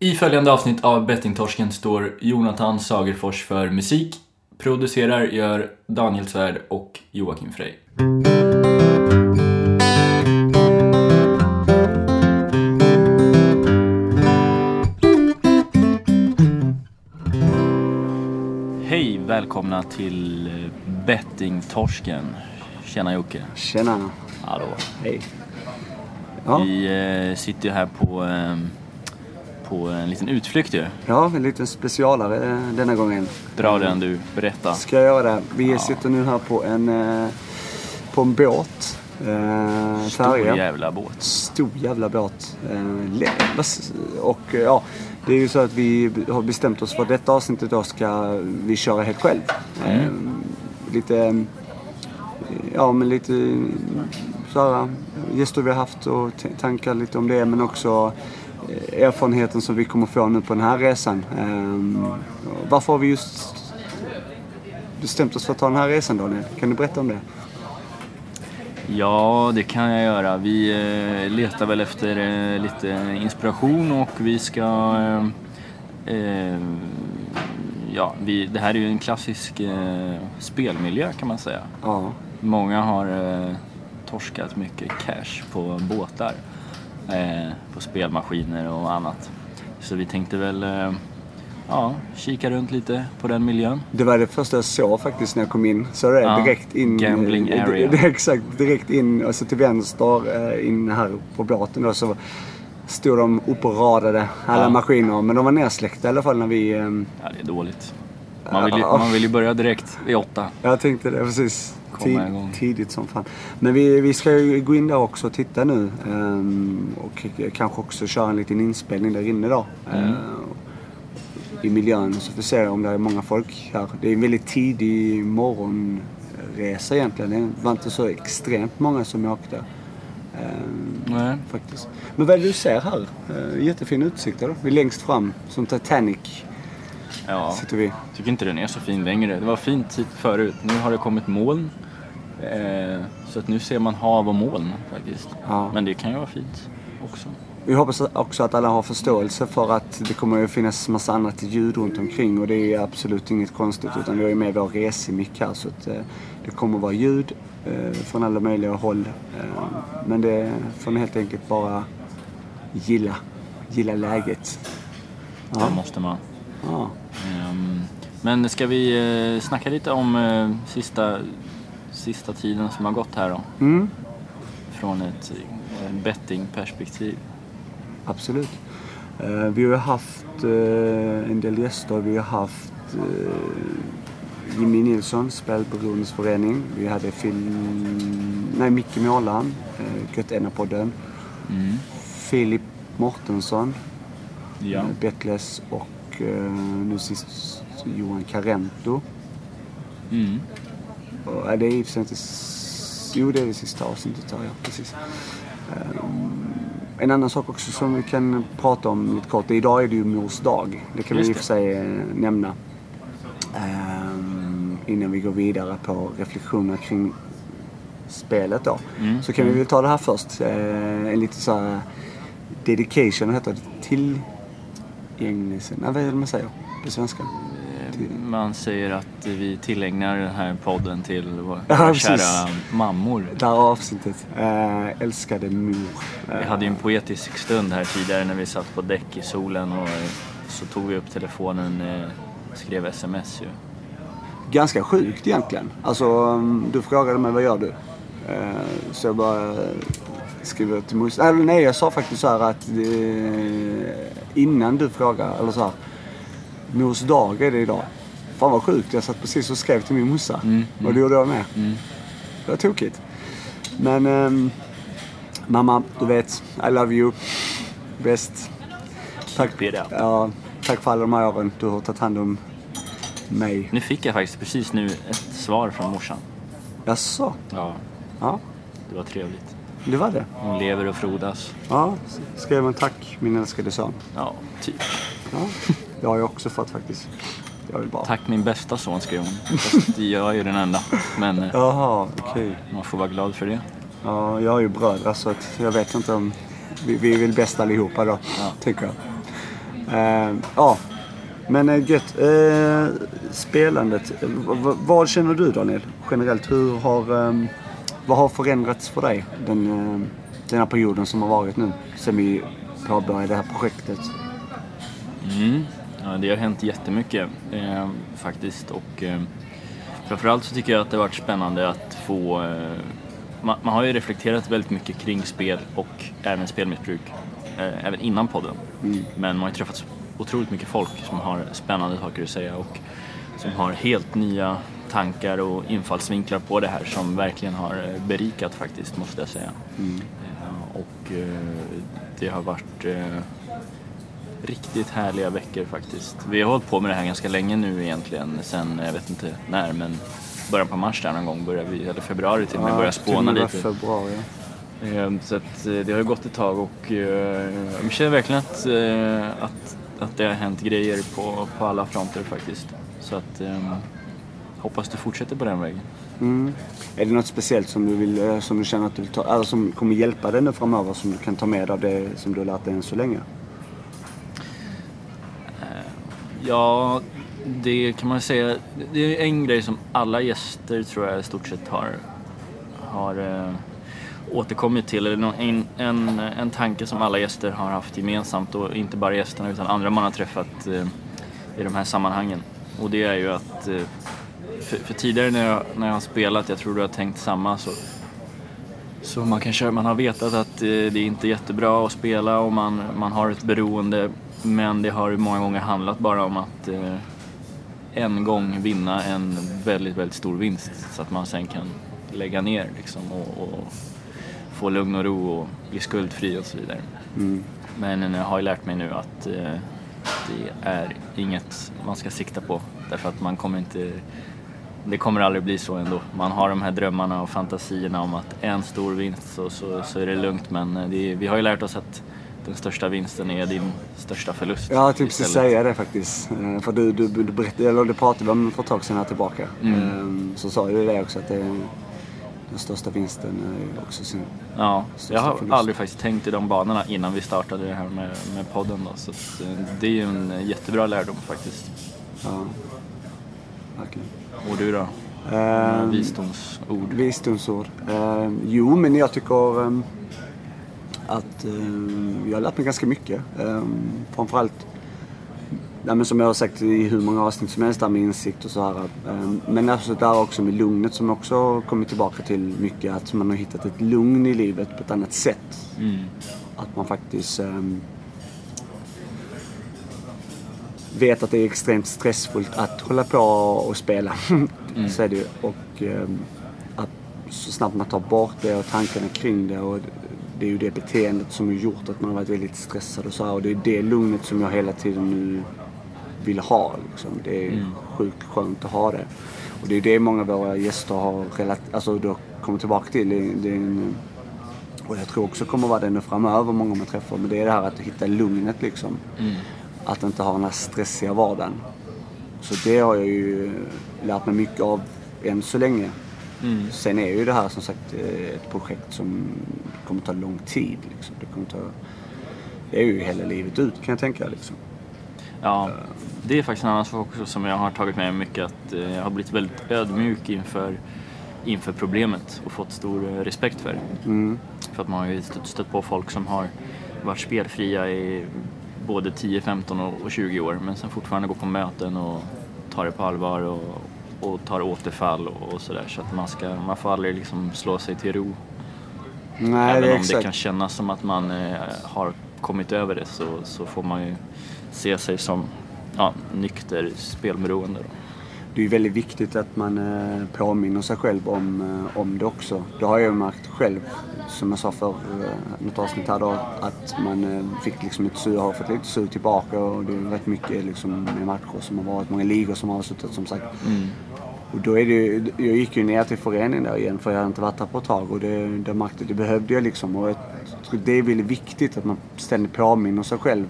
I följande avsnitt av Bettingtorsken står Jonathan Sagerfors för musik. Producerar gör Daniel Svärd och Joakim Frey. Hej, välkomna till Bettingtorsken. Tjena Jocke. Tjena. Hallå. Hej. Ja, Vi eh, sitter ju här på, eh, på en liten utflykt ju. ja en liten specialare eh, denna gången. Dra den du, berätta. Ska jag göra det. Vi sitter nu här på en, eh, på en båt. Eh, Stor jävla båt. Stor jävla båt. Eh, och ja, det är ju så att vi har bestämt oss för att detta avsnittet då ska vi köra helt själv. Eh, lite, ja men lite så här, gäster vi har haft och tankar lite om det men också erfarenheten som vi kommer få nu på den här resan. Eh, varför har vi just bestämt oss för att ta den här resan Daniel? Kan du berätta om det? Ja, det kan jag göra. Vi eh, letar väl efter eh, lite inspiration och vi ska... Eh, eh, ja, vi, det här är ju en klassisk eh, spelmiljö kan man säga. Ja. Många har eh, torskat mycket cash på båtar. Eh, på spelmaskiner och annat. Så vi tänkte väl eh, ja, kika runt lite på den miljön. Det var det första jag såg faktiskt när jag kom in. Så det är Ja, direkt in... gambling eh, area. Exakt, direkt in, alltså till vänster in här på båten då så stod de uppradade, alla Ja. maskiner. Men de var nersläckta i alla fall när vi... Ja, det är dåligt. Man vill ju, man vill ju börja direkt vid åtta. Jag tänkte det precis. Komma igång. tidigt som fan. Men vi, vi ska ju gå in där också och titta nu. ehm, och kanske också köra en liten inspelning där inne då. Mm. eh, I miljön så får vi se om det är många folk här. Det är en väldigt tidig morgonresa egentligen. Det var inte så extremt många som åkte. ehm, Nej. faktiskt. Men vad är det du ser här? Eh, jättefin utsikt eller? Vi är längst fram, som Titanic Ja, sitter vi. tycker inte den är så fin längre. Det var fint tid förut. Nu har det kommit moln. Eh, så att nu ser man hav och moln faktiskt. Ja. Men det kan ju vara fint också. Vi hoppas också att alla har förståelse för att det kommer att finnas massa annat ljud runt omkring och det är absolut inget konstigt utan vi har ju med vår resemick här så att eh, det kommer att vara ljud eh, från alla möjliga håll. Eh, men det får ni helt enkelt bara gilla. Gilla läget. Det måste man. Ja. Ehm, men ska vi eh, snacka lite om eh, sista, sista tiden som har gått här då? Mm, Från ett eh, bettingperspektiv. absolut. Vi har haft en del gäster. Vi har haft Jimmy Nilsson, Spelberoendes förening. Vi hade film... Nej, Micke Målan, Gött Ena-podden. Mm. Filip Mortensson, Ja. Bettles och nu sist Johan Carento. Mm. Och, eh, det är i och för sig inte... Jo, det är det sista avsnittet här, ja. Precis. Ehm, en annan sak också som vi kan prata om lite kort. Idag är det ju mors dag. Det kan vi Just i och för sig eh, nämna. Innan vi går vidare på reflektioner kring spelet då. Mm, Så kan vi väl ta det här först. Eh, en lite så här dedication, heter det? Tillgängelse? Nej, vad är det man säger på svenska? Eh, Man säger att vi tillägnar den här podden till våra Ja, våra precis. kära mammor. Det här avsnittet. Eh, älskade mor. Vi hade ju en poetisk stund här tidigare när vi satt på däck i solen och eh, så tog vi upp telefonen och skrev sms ju. Ganska sjukt egentligen. Alltså, um, du frågade mig vad gör du? Eh, så jag bara eh, skrev till morsan. Eller nej, jag sa faktiskt så här att eh, innan du frågade, eller så här. Mors dag är det idag. Fan vad sjukt. Jag satt precis och skrev till min morsa. Mm, Och det gjorde jag med. Mm. Det var tokigt. Men ehm, mamma, du vet. I love you. Bäst. Tack, ja, tack för alla de här åren du har tagit hand om mig. Nu fick jag faktiskt precis nu ett svar från morsan. Jaså? Ja, Ja, det var trevligt. Det var det. Hon lever och frodas. Ja, skrev en tack min älskade son. Ja, typ. Ja, det har jag också fått faktiskt. Jag vill bara... Tack min bästa son skrev hon. Fast jag är ju den enda. Men eh, Jaha, okej. man får vara glad för det. Ja, jag har ju bröder så att jag vet inte om... Vi, vi är väl bäst allihopa då, Ja. tycker jag. Eh, ja, men eh, gött. Eh, spelandet. V- v- vad känner du Daniel? Generellt, hur har, eh, vad har förändrats för dig den, eh, den här perioden som har varit nu? Sen vi påbörjade det här projektet. Mm. Ja, det har hänt jättemycket eh, faktiskt och eh, framförallt så tycker jag att det har varit spännande att få eh, man, man har ju reflekterat väldigt mycket kring spel och även spelmissbruk eh, även innan podden. Men man har ju träffat otroligt mycket folk som har spännande saker att säga och som har helt nya tankar och infallsvinklar på det här som verkligen har eh, berikat faktiskt måste jag säga. Eh, och eh, det har varit riktigt härliga veckor faktiskt. Vi har hållit på med det här ganska länge nu egentligen, sen jag vet inte när men början på mars där någon gång började vi, eller februari till och med, började spåna lite. februari. Eh, Så att det har ju gått ett tag och jag känner verkligen att, att, att det har hänt grejer på, på alla fronter faktiskt. Så att eh, hoppas du fortsätter på den vägen. Mm. Är det något speciellt som du, vill, eh, som du känner att du vill ta, eller som kommer hjälpa dig nu framöver som du kan ta med av det som du har lärt dig än så länge? Ja, det kan man säga. Det är en grej som alla gäster tror jag i stort sett har, har eh, återkommit till. Eller en, en, en tanke som alla gäster har haft gemensamt och inte bara gästerna utan andra man har träffat eh, i de här sammanhangen. Och det är ju att eh, för, för tidigare när jag, när jag har spelat, jag tror du har tänkt samma, så så man, kanske, man har vetat att eh, det är inte är jättebra att spela och man, man har ett beroende. Men det har många gånger handlat bara om att eh, en gång vinna en väldigt, väldigt stor vinst så att man sen kan lägga ner liksom, och, och få lugn och ro och bli skuldfri och så vidare. Men eh, jag har ju lärt mig nu att eh, det är inget man ska sikta på därför att man kommer inte det kommer aldrig bli så ändå. Man har de här drömmarna och fantasierna om att en stor vinst så, så, så är det lugnt men eh, det vi har ju lärt oss att den största vinsten är din största förlust. Jag tänkte precis säga det faktiskt. Eh, För du, du, du berättade, eller det pratade vi om för ett tag sedan här tillbaka. Mm. Eh, Så sa du det också att det den största vinsten är också sin... Ja, jag har förlust. aldrig faktiskt tänkt i de banorna innan vi startade det här med, med podden då, så det är ju en jättebra lärdom faktiskt. Ja, verkligen. Och du då? Eh, Visdomsord? Visdomsord. Eh, jo, men jag tycker eh, att eh, jag har lärt mig ganska mycket. Eh, framförallt, ja, men som jag har sagt i hur många avsnitt som helst där med insikt och så här. Eh, men alltså där också med lugnet som också har kommit tillbaka till mycket. Att man har hittat ett lugn i livet på ett annat sätt. Mm. Att man faktiskt ehm, vet att det är extremt stressfullt att hålla på och spela. Så är det ju. Och ehm, att så snabbt man tar bort det och tankarna kring det. Och det är ju det beteendet som har gjort att man har varit väldigt stressad och så här. Och det är det lugnet som jag hela tiden nu vill ha. Liksom. Det är sjukt skönt att ha det. Och det är det många av våra gäster har relat- alltså, då kommit tillbaka till. Det, är en, och jag tror också kommer vara det nu framöver, många man träffar. Men det är det här att hitta lugnet liksom. Att inte ha den här stressiga vardagen. Så det har jag ju lärt mig mycket av än så länge. Sen är ju det här som sagt eh, ett projekt som kommer ta lång tid. Liksom. Det kommer ta... Det är ju hela livet ut kan jag tänka liksom. Ja, det är faktiskt en annan sak också som jag har tagit med mig mycket att eh, jag har blivit väldigt ödmjuk inför, inför problemet och fått stor eh, respekt för det. Mm. För att man har ju stött, stött på folk som har varit spelfria i både 10, 15 och och 20 år men sen fortfarande går på möten och tar det på allvar och, och tar återfall och, och sådär. Så att man, ska, man får aldrig liksom slå sig till ro. Nej, Även det om det kan kännas som att man eh, har kommit över det så, så får man ju se sig som ja, nykter spelberoende. Då. Det är väldigt viktigt att man eh, påminner sig själv om, eh, om det också. Det har jag ju märkt själv, som jag sa för eh, något avsnitt här då, att man fick liksom ett sug, har fått lite sug tillbaka och det är rätt mycket liksom matcher som har varit, många ligor som har avslutat som sagt. Och då är det ju, jag gick ju ner till föreningen där igen för jag hade inte varit där på ett tag och det, det märkte det behövde jag liksom. Och jag det är väldigt viktigt att man ständigt påminner sig själv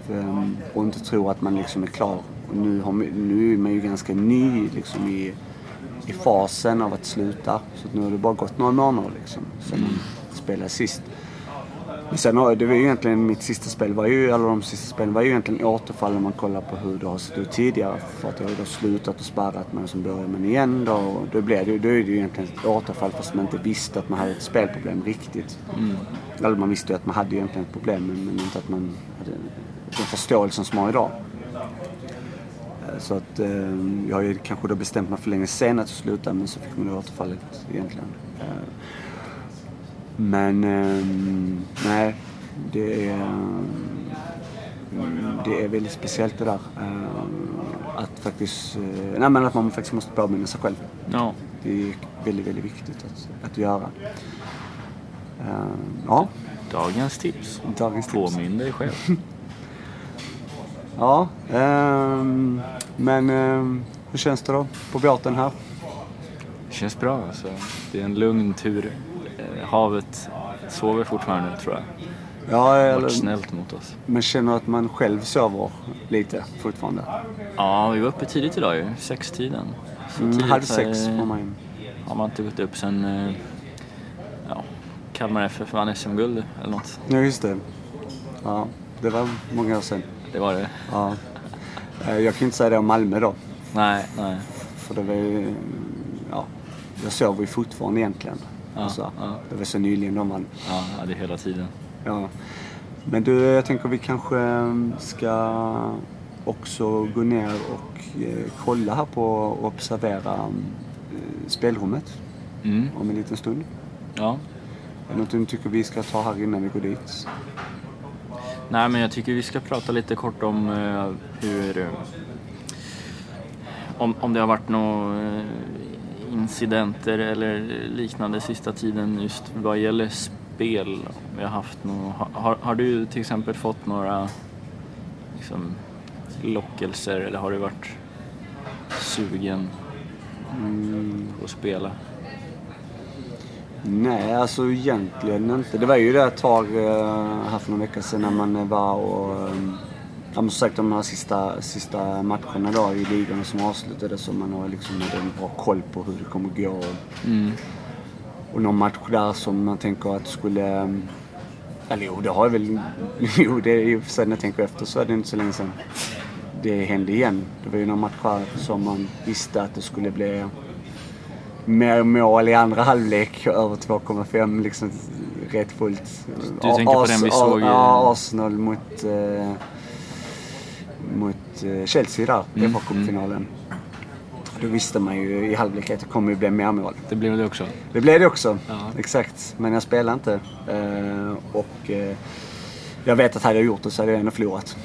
och inte tror att man liksom är klar. Nu, har, nu är man ju ganska ny liksom i, i fasen av att sluta. Så att nu har det bara gått några månader liksom sen man spelade sist. Men sen har det var ju egentligen mitt sista spel var ju, eller de sista spelen var ju egentligen återfall om man kollar på hur det har sett ut tidigare. För att jag har då slutat och spärrat mig och så börjar man igen då. Och då, blir det, då är det ju egentligen ett återfall fast man inte visste att man hade ett spelproblem riktigt. Mm. Eller man visste ju att man hade egentligen ett problem men, men inte att man hade den förståelsen som man har idag. Så att eh, jag har ju kanske då bestämt mig för länge sen att sluta men så fick man då återfallet egentligen. Eh, men eh, nej, det är, det är väldigt speciellt det där. Eh, att faktiskt, eh, nej men att man faktiskt måste påminna sig själv. Ja. Det är väldigt, väldigt viktigt att, att göra. Eh, ja, Dagens tips. dagens tips. Påminn dig själv. Ja, ehm, men ehm, hur känns det då på båten här? Det känns bra alltså. Det är en lugn tur. Eh, Havet sover fortfarande tror jag. Ja, eller, varit snällt mot oss. men känner att man själv sover lite fortfarande? Ja, vi var uppe tidigt idag ju. Sextiden. Så Mm, halv sex på mig. har man inte gått upp sen eh, ja, Kalmar FF vann SM-guld eller något. Ja, just det. Ja, det var många år sedan. Det var det. Ja. Eh, Jag kan inte säga det om Malmö då. Nej, nej. För det var ju, ja, jag sover ju fortfarande egentligen. Ja, alltså, ja. Det var så nyligen de vann. Ja, det är hela tiden. Ja. Men du, jag tänker vi kanske eh, ska också gå ner och eh, kolla här på och observera eh, spelrummet Mm, om en liten stund. ja. Är det något du tycker vi ska ta här innan vi går dit? Nej, men jag tycker vi ska prata lite kort om eh, hur... eh, om, om det har varit några eh, incidenter eller liknande sista tiden just vad gäller spel. Vi har haft nå, har, har du till exempel fått några liksom, lockelser eller har du varit sugen på att spela? Nej, alltså egentligen inte. Det var ju det ett tag eh, här för några veckor sedan när man var och... eh, Ja, men som sagt de här sista, sista matcherna då i ligan som avslutades så man har liksom en bra koll på hur det kommer gå. Och, Mm. och någon match där som man tänker att skulle... eh, Eller jo, det har jag väl... Jo, det är ju för sig när jag tänker efter så är det inte så länge sedan det hände igen. Det var ju någon match här som man visste att det skulle bli mer mål i andra halvlek över 2,5 liksom rätt fullt. Du tänker på den vi såg Ja, Arsenal mot, eh, mot eh, Chelsea där i Mm, FA Cup-finalen. Då visste man ju i halvlek att det kommer ju bli mer mål. Det blev det också. Det blev det också. Ja. Exakt. Men jag spelade inte. Eh, och eh, jag vet att hade jag gjort det så hade jag ändå förlorat.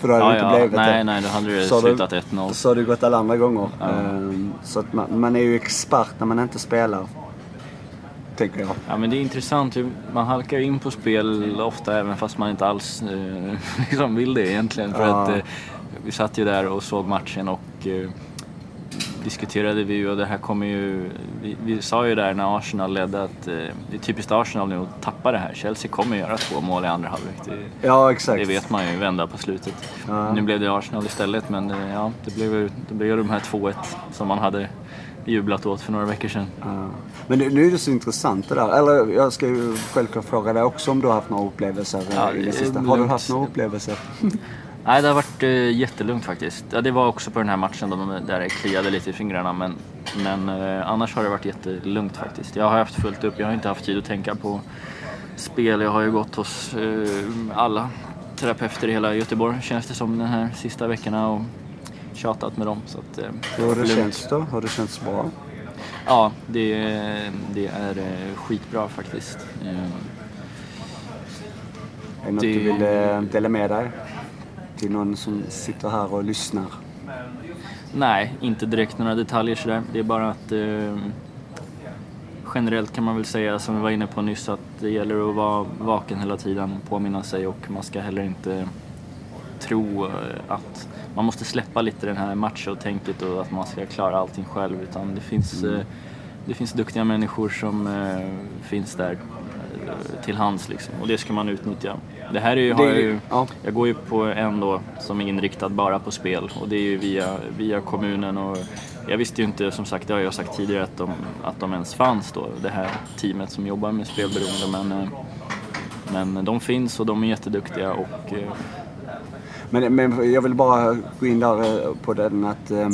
För då hade det Ja, inte ja. blivit Nej, det. nej, då hade det Så slutat det- 1-0. Så har det gått alla andra gånger. Ja. Ehm, Så att man, man är ju expert när man inte spelar. Tänker jag. Ja men det är intressant. Man halkar in på spel ofta även fast man inte alls eh, liksom vill det egentligen. För att eh, vi satt ju där och såg matchen och eh, diskuterade vi ju och det här kommer ju... Vi, vi sa ju där när Arsenal ledde att eh, det är typiskt Arsenal nu att tappa det här. Chelsea kommer göra två mål i andra halvlek. Det, Ja, exakt. det vet man ju, vända på slutet. Ja. Nu blev det Arsenal istället men eh, ja, det blev ju det blev de här 2-1 som man hade jublat åt för några veckor sedan. Ja. Men nu, nu är det så intressant det där. Eller jag ska ju självklart fråga dig också om du har haft några upplevelser eh, Ja, i det det sista. Har du haft några upplevelser? Nej, det har varit eh, jättelugnt faktiskt. Ja, det var också på den här matchen då, där det kliade lite i fingrarna. Men, men eh, annars har det varit jättelugnt faktiskt. Jag har haft fullt upp. Jag har inte haft tid att tänka på spel. Jag har ju gått hos eh, alla terapeuter i hela Göteborg känns det som de här sista veckorna och tjatat med dem. Så att, eh, Hur har det lugnt. känts då? Har det känts bra? Ja, det, det är eh, skitbra faktiskt. Eh, Är det något du vill dela med dig? Till någon som sitter här och lyssnar? Nej, inte direkt några detaljer sådär. Det är bara att eh, generellt kan man väl säga, som vi var inne på nyss, att det gäller att vara vaken hela tiden, påminna sig och man ska heller inte tro eh, att man måste släppa lite den här macho-tänket och att man ska klara allting själv. Utan det finns, eh, det finns duktiga människor som eh, finns där eh, till hands liksom. Och det ska man utnyttja. Det här är ju, har jag ju ja. jag går ju på en då som är inriktad bara på spel och det är ju via, via kommunen och jag visste ju inte, som sagt, det har jag sagt tidigare, att de, att de ens fanns då, det här teamet som jobbar med spelberoende men eh, Men de finns och de är jätteduktiga och eh, Men, men jag vill bara gå in där eh, på den att, ehm,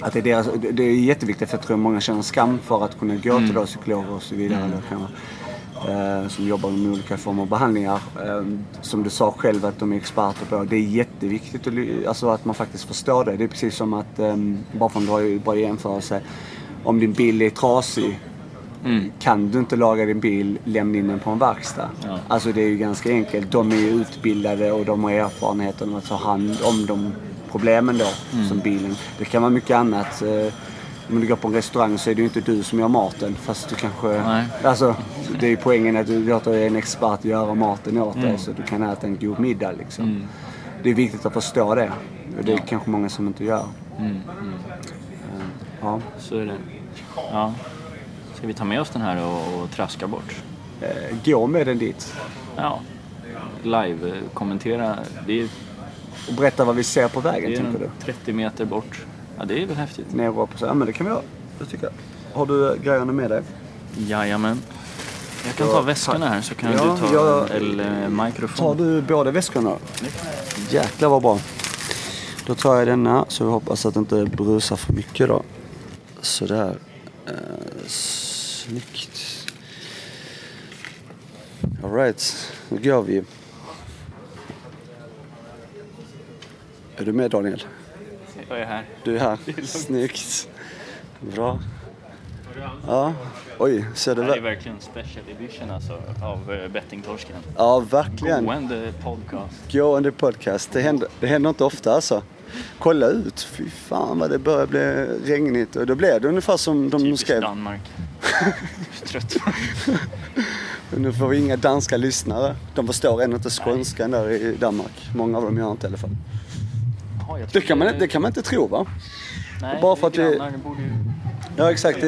att det, är deras, det är jätteviktigt för jag tror många känner skam för att kunna gå till då psykologer och så vidare. Eh, som jobbar med olika former av behandlingar. Eh, som du sa själv att de är experter på. Det är jätteviktigt att, alltså att man faktiskt förstår det. Det är precis som att, eh, bara för att dra en bra jämförelse. Om din bil är trasig kan du inte laga din bil, lämna in den på en verkstad. Ja. Alltså det är ju ganska enkelt. De är ju utbildade och de har erfarenheten att ta hand om de problemen då, som bilen. Det kan vara mycket annat. Om du går på en restaurang så är det ju inte du som gör maten. Fast du kanske... Nej. Alltså, det är ju poängen att du låter en expert göra maten åt dig så du kan äta en god middag liksom. Det är viktigt att förstå det. Och det är kanske många som inte gör. Eh, Ja. så är det. Ja. Ska vi ta med oss den här och, och traska bort? Eh, Gå med den dit. Ja. Live-kommentera. Det är, Och berätta vad vi ser på vägen, tänker du? en 30 meter bort. Ja, det är väl häftigt. Ner och och så. Ja, men det kan vi göra. Det tycker jag. Har du eh, grejerna med dig? Jajamän. Jag kan ta väskorna här så kan Ja, du ta jag- eller Tar mikrofon. du båda väskorna? Jäklar vad bra. Då tar jag denna så vi hoppas att det inte brusar för mycket då. Sådär. Uh, snyggt. Alright, nu går vi. Är du med Daniel? Jag är här. Du är här. Snyggt. Bra. Ja. Oj, du? Det här är verkligen special edition alltså av eh, bettingtorsken. Ja, verkligen. Gående podcast. Gående podcast. Det händer, det händer inte ofta alltså. Kolla ut. Fy fan vad det börjar bli regnigt. Och då blev det ungefär som de Typiskt skrev. Danmark. Trött. Nu får vi inga danska lyssnare. De förstår ännu inte skånskan där i Danmark. Många av dem gör inte i alla fall. Jaha, Det kan man, det kan man inte tro va? Nej, bara för att vi- grannar, det borde ju... Ja exakt.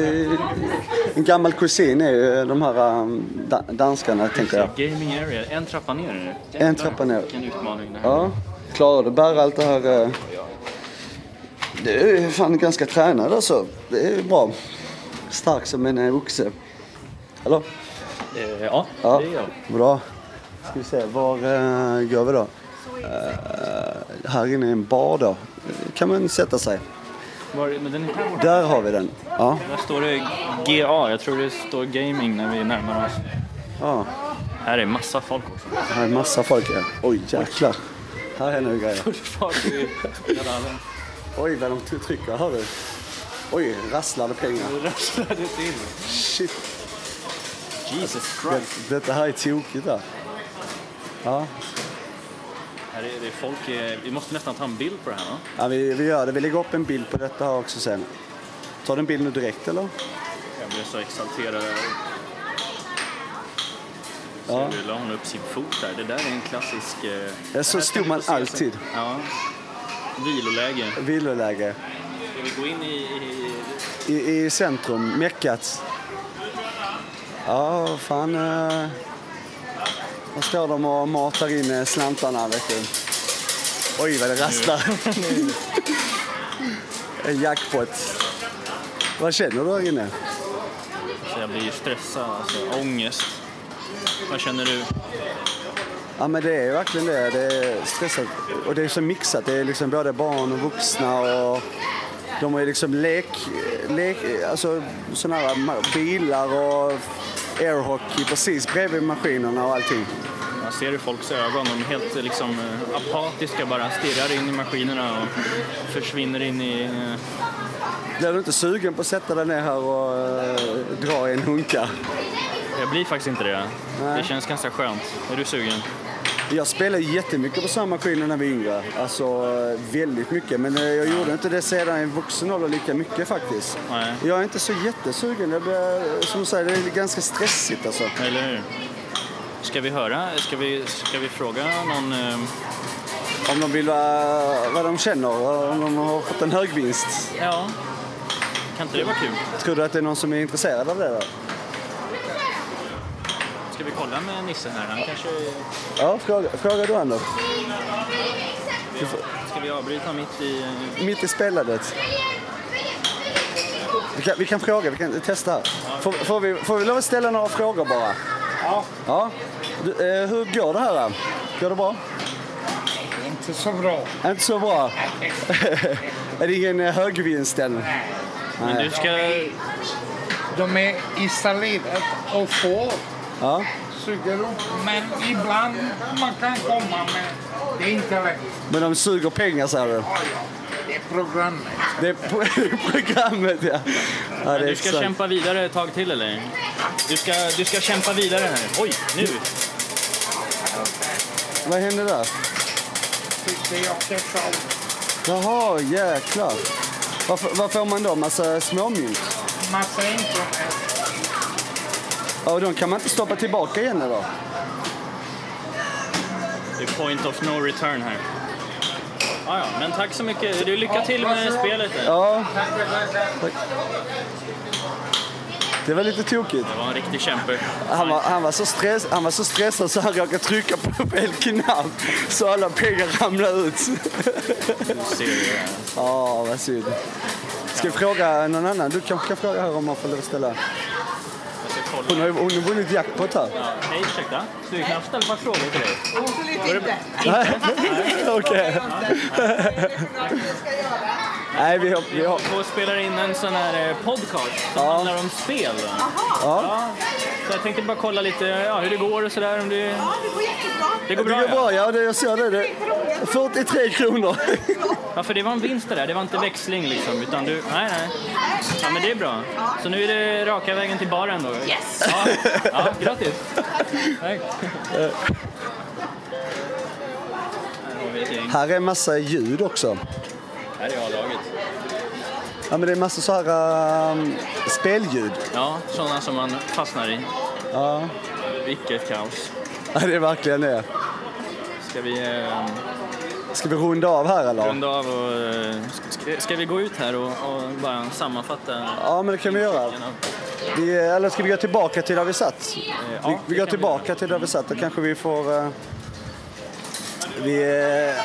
En gammal kusin är ju de här um, da, danskarna tänker jag. Gaming area, en trappa ner är det. En trappa ner. Vilken utmaning det här Ja, klarar du bära allt det här? eh? Det är fan ganska tränad alltså. Det är bra. Stark som en eh, oxe. Eller? Eh, ja, Ja, det är jag. bra. Ska vi se, var uh, går vi då? Eh, här inne är en bar då. kan man sätta sig. Var. Där har vi den. Ja, Där står det GA, jag tror det står gaming när vi närmar oss. ja. Här är massa folk också. Här är massa folk här. Oj jäklar. Här händer det grejer. I. Oj vad de trycker, hör du? Oj, rasslade pengar. Det rasslade till. Shit. Jesus Det, Christ. detta här är tokigt där. Ja, Här är det folk, eh, vi måste nästan ta en bild på det här va? Ja, vi, vi gör det. Vi lägger upp en bild på detta här också sen. Tar du en bild nu direkt eller? Jag blev så exalterad. Ja. Du, la hon upp sin fot där. Det där är en klassisk... Eh, Ja, så stod man alltid. Ja. Viloläge. Viloläge. Ska vi gå in i... i I, I centrum, meckat. Ja, fan. Eh, här står de och matar in eh, slantarna, vet du. Oj, vad det rasslar. en jackpot. Vad känner du här inne? så jag blir stressad, alltså ångest. Vad känner du? Ja men det är verkligen det. Det är stressat. Och det är så mixat. Det är liksom både barn och vuxna och de har liksom lek, lek alltså sådana här bilar och airhockey precis bredvid maskinerna och allting. Man ser i folks ögon, de är helt liksom eh, apatiska bara, stirrar in i maskinerna och försvinner in i... eh, Blir du inte sugen på att sätta dig ner här och eh, dra i en hunka? Jag blir faktiskt inte det. Nej. Det känns ganska skönt. Är du sugen? Jag spelade jättemycket på samma maskiner när vi var yngre. Alltså eh, väldigt mycket. Men eh, jag gjorde inte det sedan i vuxen ålder lika mycket faktiskt. Nej. Jag är inte så jättesugen. Det blir, som du säger, det är ganska stressigt alltså. Eller hur? Ska vi höra? Ska vi, ska vi fråga någon? eh, Om de vill vara, vad de känner, om de har fått en hög vinst. Ja. Kan inte det vara kul? Tror du att det är någon som är intresserad av det då? Ska vi kolla med Nisse här? Han kanske... Ja, fråga, fråga du Anders. Ska vi avbryta mitt i... Mitt i spelandet. Vi kan, vi kan fråga, vi kan testa. Får, får, vi, får vi lov att ställa några frågor bara? Ja. Ja. Du, eh, hur går det här? då? Går det bra? Inte så bra. Inte så bra. är det ingen eh, högvinst än? Men du ska... De är installerade och får Ja. suger upp. Men ibland man kan komma med. Det är inte lätt. Men de suger pengar säger du? Det är programmet. Det är pro- programmet ja. ja det är Du ska exakt. kämpa vidare ett tag till eller? Du ska, du ska kämpa vidare här. Oj, nu! Vad hände där? Tyckte jag träffade Jaha, jäklar. Vad, vad får man då? Massa småmynt? massa internet. Ja, och de kan man inte stoppa tillbaka igen eller? Det är point of no return här. Ja, ja, men tack så mycket. Du, lycka till med spelet. Där. Ja. Tack. Det var lite tokigt. Det var en riktig kämpe. Han var, han, var så stress, han var så stressad så han råkade trycka på fel knapp så alla pengar ramlade ut. Ja, vad synd. Ska vi fråga någon annan? Du kanske kan fråga här om man får lov att ställa. Hon har ju hon har vunnit jackpot här. Ja, hej, ursäkta. Skulle jag kunna ställa ett par frågor till dig? Absolut inte. Nej, okej. Nej, vi har... Vi har Och spelar in en sån här eh, podcast som Ja. handlar om spel. ja. Ja, så jag tänkte bara kolla lite ja, hur det går och sådär. Om det, Ja, det går jättebra. det går Det bra, går ja. bra, ja. Det, jag ser det. det. 43 kronor. ja. för det var en vinst det där. Det var inte växling liksom. Utan du, nej, nej. Ja, men det är bra. Så nu är det raka vägen till baren då? Yes. Ja, ja grattis. Tack. Här vi är massa ljud också. Här är A-laget. Ja, men det är massa så här um, spelljud. Ja, sådana som man fastnar i. Ja. Vilket kaos. ja, det är verkligen det. Ska vi eh, Ska vi runda av här eller? runda av och... Eh, ska, ska vi gå ut här och, och bara sammanfatta? Ja, men det kan vi göra. Vi, eller ska vi gå tillbaka till där vi satt? Eh, Vi, ja, vi det går kan tillbaka till där vi satt. Då kanske vi får... eh, vi, eh,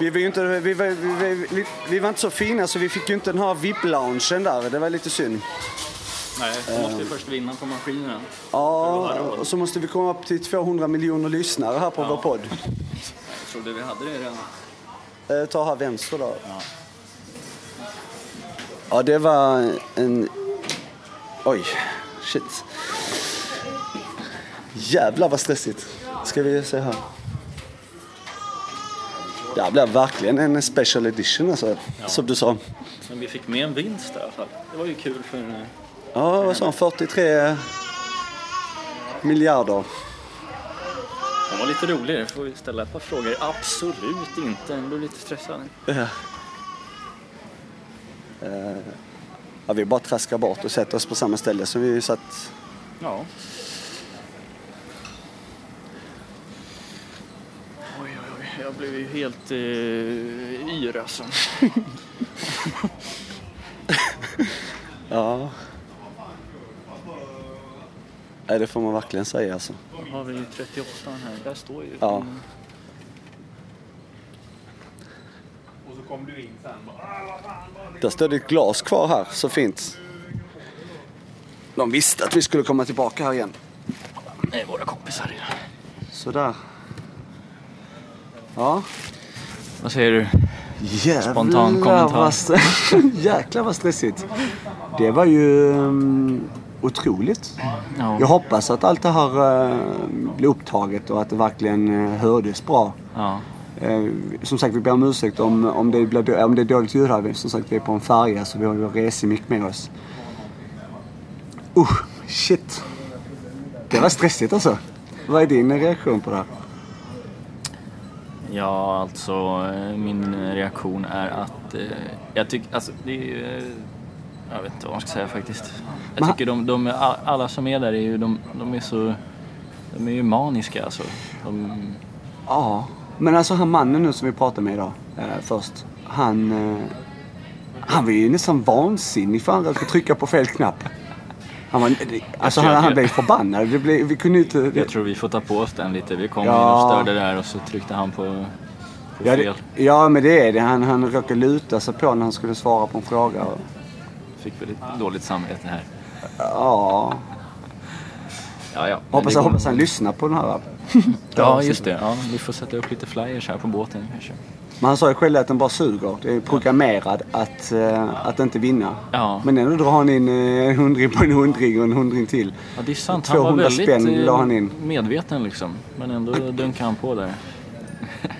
vi, var ju inte, vi, var- vi, vi, var inte så fina så vi fick ju inte den här VIP-loungen där. Det var lite synd. Nej, då måste vi först vinna på maskinerna. Ja, och så måste vi komma upp till 200 miljoner lyssnare här på vår podd. Jag trodde vi hade det redan. Eh, ta här vänster då. Ja, det var en... Oj, shit. Jävlar vad stressigt. Ska vi se här. Det här blev verkligen en special edition alltså, som du sa. Men vi fick med en vinst i alla fall. Det var ju kul för... eh, Ja, vad sa han? 43 miljarder. Den var lite rolig. Får vi ställa ett par frågor? Absolut inte. Jag blev lite stressad. Ja. Eh, Ja, vi bara traskar bort och sätter oss på samma ställe som vi satt Ja. Oj, oj, oj. Jag blev ju helt eh, yr alltså. Ja. Nej, det får man verkligen säga alltså. Då har vi 38 här. Där står ju... Ja. Och så kom du in sen "Ah, vad fan var det?" Där står det ett glas kvar här, så fint. De visste att vi skulle komma tillbaka här igen. Det är våra kompisar. Sådär. Ja. Vad säger du? Jävlar Spontan kommentar. vad, Jäklar vad stressigt. Det var ju um, otroligt. Ja. Jag hoppas att allt det här uh, blir upptaget och att det verkligen uh, hördes bra. Ja. Eh, som sagt, vi ber om ursäkt om, om, det, blir, om det är dåligt ljud här. Som sagt, vi är på en färja så vi har ju resemick med oss. Usch, shit. Det var stressigt alltså. Vad är din reaktion på det här? Ja, alltså eh, min reaktion är att eh, jag tycker, alltså det är ju, eh, jag vet inte vad man ska säga faktiskt. Jag tycker de, de, all- alla som är där är ju, de, de är så, de är ju maniska alltså. De, Ja, men alltså han mannen nu som vi pratade med idag eh, först. Han, eh, han var ju nästan vansinnig för han råkade trycka på fel knapp. Han, var, alltså han, han blev förbannad. Det blev, vi kunde inte... jag tror vi får ta på oss den lite. Vi kom Ja. in och störde där och så tryckte han på, ja, det, ja, men det är det. Han, han råkade luta sig på när han skulle svara på en fråga. Fick väl lite dåligt samvete här. Ja. Ja, ja. Hoppas, hoppas han lyssnar på den här. Ja, just det. Ja, vi får sätta upp lite flyers här på båten kanske. Men han sa ju själv att den bara suger. Det är programmerad att, eh, att inte vinna. Ja. Men ändå drar han in eh, en hundring på en hundring och en hundring till. Ja, det är sant. Han var 200 väldigt spänn eh, la han in. medveten liksom. Men ändå dunkade han på där.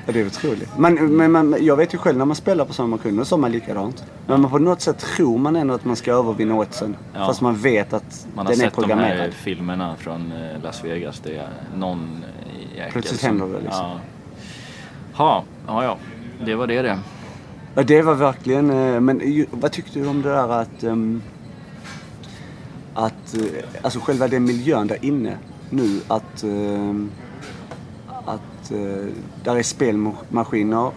Ja, det är otroligt. Men, men, men jag vet ju själv när man spelar på sådana maskiner så är man likadant. Men man på något sätt tror man ändå att man ska övervinna oddsen. Ja. Fast man vet att Man har den är sett de programmerad. här filmerna från eh, Las Vegas. Det är någon eh, jäkel Plötsligt som- händer det, liksom. Ja. Ha, ja, ja. Det var det det. Ja, det var verkligen... eh, Men vad tyckte du om det där att... ehm, att... eh, Alltså själva den miljön där inne nu. Att... ehm, Att... eh, Där är spelmaskiner.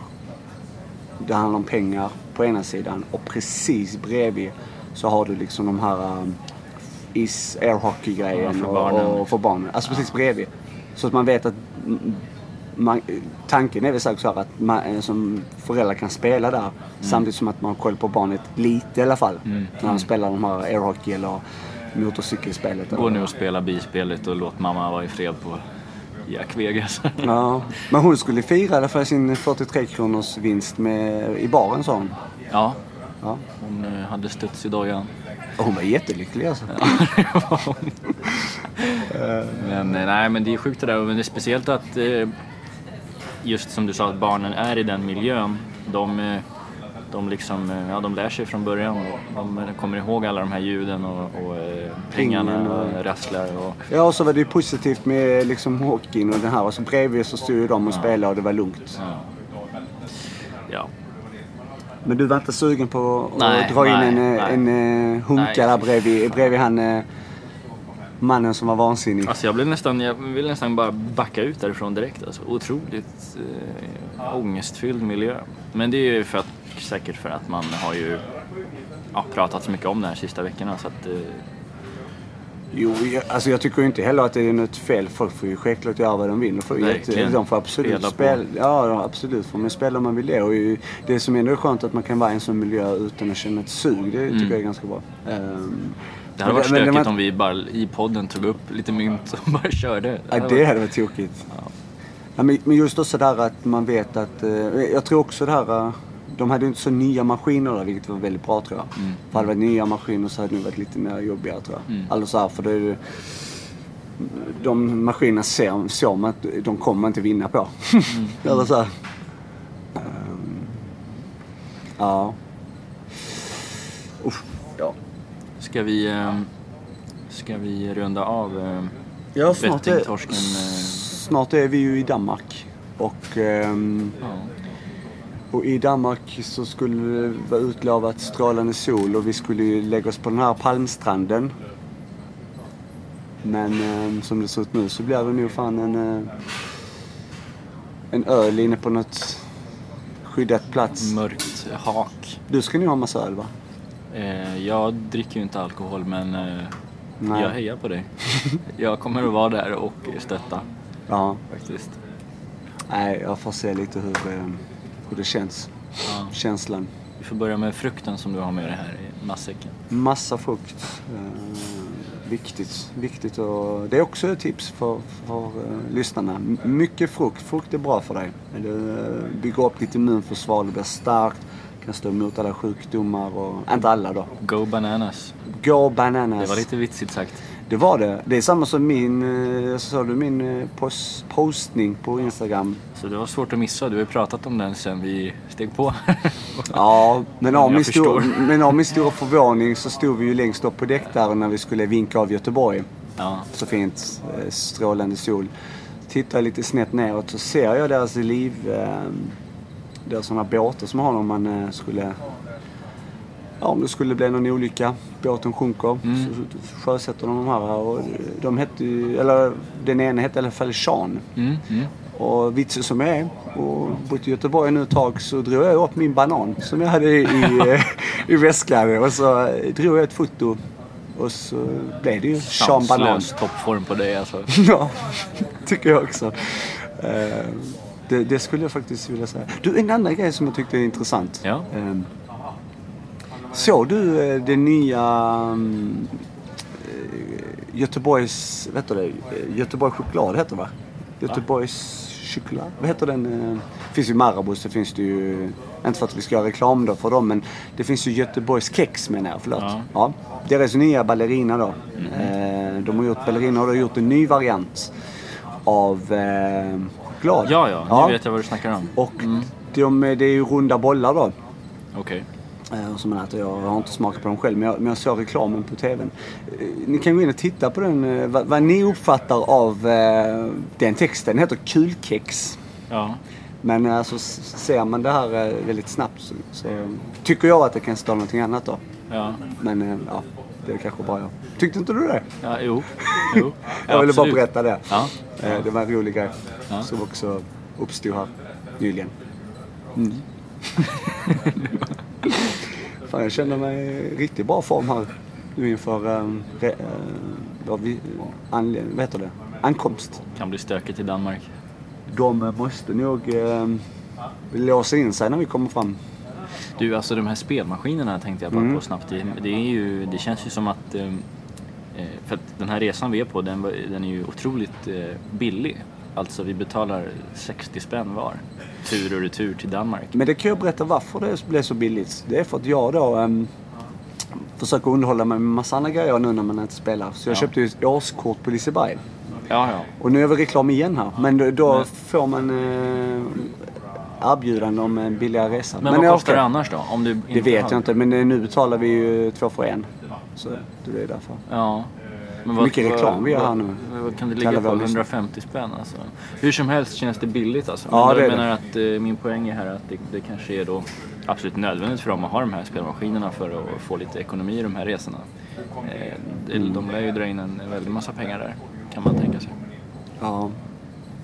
Det handlar om pengar på ena sidan. Och precis bredvid så har du liksom de här um, is airhockey-grejen Ja, för och, och för barnen. Alltså precis bredvid. Så att man vet att mm, man, tanken är väl säkert så här att man eh, som förälder kan spela där samtidigt som att man har koll på barnet lite i alla fall. När de spelar de här airhockey eller motorcykelspelet. Gå nu och spela bispelet och låt mamma vara i fred på Jack Vegas. Ja. Men hon skulle fira i alla fall sin 43 kronors vinst med, i baren sa hon. ja, Ja. hon eh, hade studs i dojan. Hon var jättelycklig alltså. Men eh, nej, men det är sjukt det där. Men det är speciellt att eh, just som du sa, att barnen är i den miljön. De, eh, de, liksom, eh, ja, de lär sig från början och de eh, kommer ihåg alla de här ljuden och, och pengarna Ringen och- rasslar. Och, Ja, och så var det ju positivt med liksom hockeyn och den här. Och så bredvid så stod ju de och spelade och det var lugnt. ja. Men du var inte sugen på att Nej, dra in nej, en, eh, nej. en, eh, hunka Nej. där bredvid, bredvid han mannen som var vansinnig? Alltså jag, blev nästan, jag vill nästan bara backa ut därifrån direkt. Alltså. Otroligt eh, ångestfylld miljö. Men det är ju för att, säkert för att man har ju ja, pratat så mycket om det här sista veckorna. Så att, eh, Jo, jag, alltså jag tycker inte heller att det är något fel. Folk får ju självklart göra vad de vill. De får, jätte- de får absolut Spela. Ja, ja, absolut får man spela om man vill det. Och ju, det som ändå är skönt att man kan vara i en sån miljö utan att känna ett sug. Det tycker jag är ganska bra. Mm. Det hade men varit stökigt var- om vi bara i podden tog upp lite mynt och bara körde. Ja, det hade varit tokigt. Ja, men, men just också där att man vet att... Eh, jag tror också det här... Eh, de hade inte så nya maskiner där, vilket var väldigt bra tror jag. Mm. För hade det varit nya maskiner så hade det varit lite mer jobbigare tror jag. Alltså så här, för det är. De maskinerna ser, ser man att de kommer man inte vinna på. Mm. Eller så här. Ehm, ja. Usch, ja. Ska vi, eh, ska vi runda av eh, Ja, snart är? Eh, snart är vi ju i Danmark. Och... ehm, ja. Och i Danmark så skulle det vara utlovat strålande sol och vi skulle ju lägga oss på den här palmstranden. Men eh, som det ser ut nu så blir det nog fan en, eh, en öl inne på något skyddat plats. Mörkt hak. Du ska nog ha massa öl va? Eh, jag dricker ju inte alkohol men eh, Nej. jag hejar på dig. jag kommer att vara där och stötta Ja. faktiskt. Nej, jag får se lite hur, eh, hur det känns. Ja. Känslan. Vi får börja med frukten som du har med dig här i matsäcken. Massa frukt. Eh, viktigt. viktigt och det är också ett tips för, för eh, lyssnarna. Mycket frukt. Frukt är bra för dig. Det bygger upp ditt immunförsvar, det blir starkt. Kan stå emot alla sjukdomar och... Inte alla då. Go bananas. Go bananas. Det var lite vitsigt sagt. Det var det. Det är samma som min, eh, så du min eh, post, postning på Instagram. Så det var svårt att missa. Du har ju pratat om den sen vi steg på. Ja, men av, min stor, men av min stora förvåning så stod vi ju längst upp på däckdörren när vi skulle vinka av Göteborg. ja. så fint eh, strålande sol. Tittar lite snett neråt så ser jag deras liv... Eh, deras sådana båtar som har om man eh, skulle... Ja, om det skulle bli någon olycka, båten sjunker, Mm. så, sjösätter de de här. Och de hette ju, eller den ena hette i alla fall Sean. Mm, mm. Och vitsen som jag är och bott i Göteborg nu ett tag så drog jag upp min banan som jag hade i, i, eh, i väskan och så eh, drog jag ett foto och så blev det ju Sean Banan. Sanslös toppform på dig alltså. Ja, tycker jag också. Eh, det, det skulle jag faktiskt vilja säga. Du, en annan grej som jag tyckte är intressant. Ja. Eh, såg du eh, det nya mm, eh, Göteborgs, vad heter det? Eh, Göteborg choklad heter det va? Göteborgs choklad? Vad heter den? Det finns ju Marabous, det finns det ju, inte för att vi ska göra reklam då för dem, men det finns ju Göteborgs kex menar jag, förlåt. Ja. Ja. Deras nya ballerina då. Eh, De har gjort, ballerina har då gjort en ny variant av eh, choklad. Ja, ja, nu vet jag vad du snackar om. Och de, det är ju runda bollar då. Okej. Eh, som man äter. Jag har inte smakat på dem själv men jag, men jag såg reklamen på TVn. Eh, ni kan gå in och titta på den. eh, vad, vad ni uppfattar av eh, den texten. Den heter kulkex. Ja. Men eh, alltså ser man det här eh, väldigt snabbt så, så tycker jag att det kan stå någonting annat då. Ja. Men eh, ja, det är kanske bara jag. Tyckte inte du det? Ja, jo. jo. Jag ville bara berätta det. Ja. Eh, Det var en rolig grej Ja. som också uppstod här nyligen. Mm. Fan, jag känner mig i riktigt bra form här nu inför um, re, uh, vad, vi, anle, vad heter det? ankomst. Kan bli stökigt i Danmark. De måste nog um, låsa in sig när vi kommer fram. Du, alltså de här spelmaskinerna tänkte jag bara Mm. på snabbt. Det, det, är ju, det känns ju som att... eh, eh, För att den här resan vi är på, den, den är ju otroligt eh, billig. Alltså vi betalar 60 spänn var. Tur och retur till Danmark. Men det kan jag berätta varför det blev så billigt. Det är för att jag då um, försöker underhålla mig med massa andra grejer nu när man inte spelar. Så jag Ja. köpte ju ett årskort på Liseberg. Ja, ja. Och nu är väl reklam igen här. Men då, då Men- får man eh, erbjudande om en billigare resa. Men, vad jag kostar det annars då? Om du Det vet jag inte. Men eh, nu betalar vi ju två för en. Så det är därför. Ja. Men Mycket reklam vi gör här vad- nu. Vad, vad kan det ligga på? våra lyssnare. 150 spänn alltså. Hur som helst känns det billigt alltså. Ja, Men det jag menar att eh, min poäng är här att det, det kanske är då absolut nödvändigt för dem att ha de här spelmaskinerna för att få lite ekonomi i de här resorna. Eh. De lär ju dra in en väldig massa pengar där, kan man tänka sig. Ja.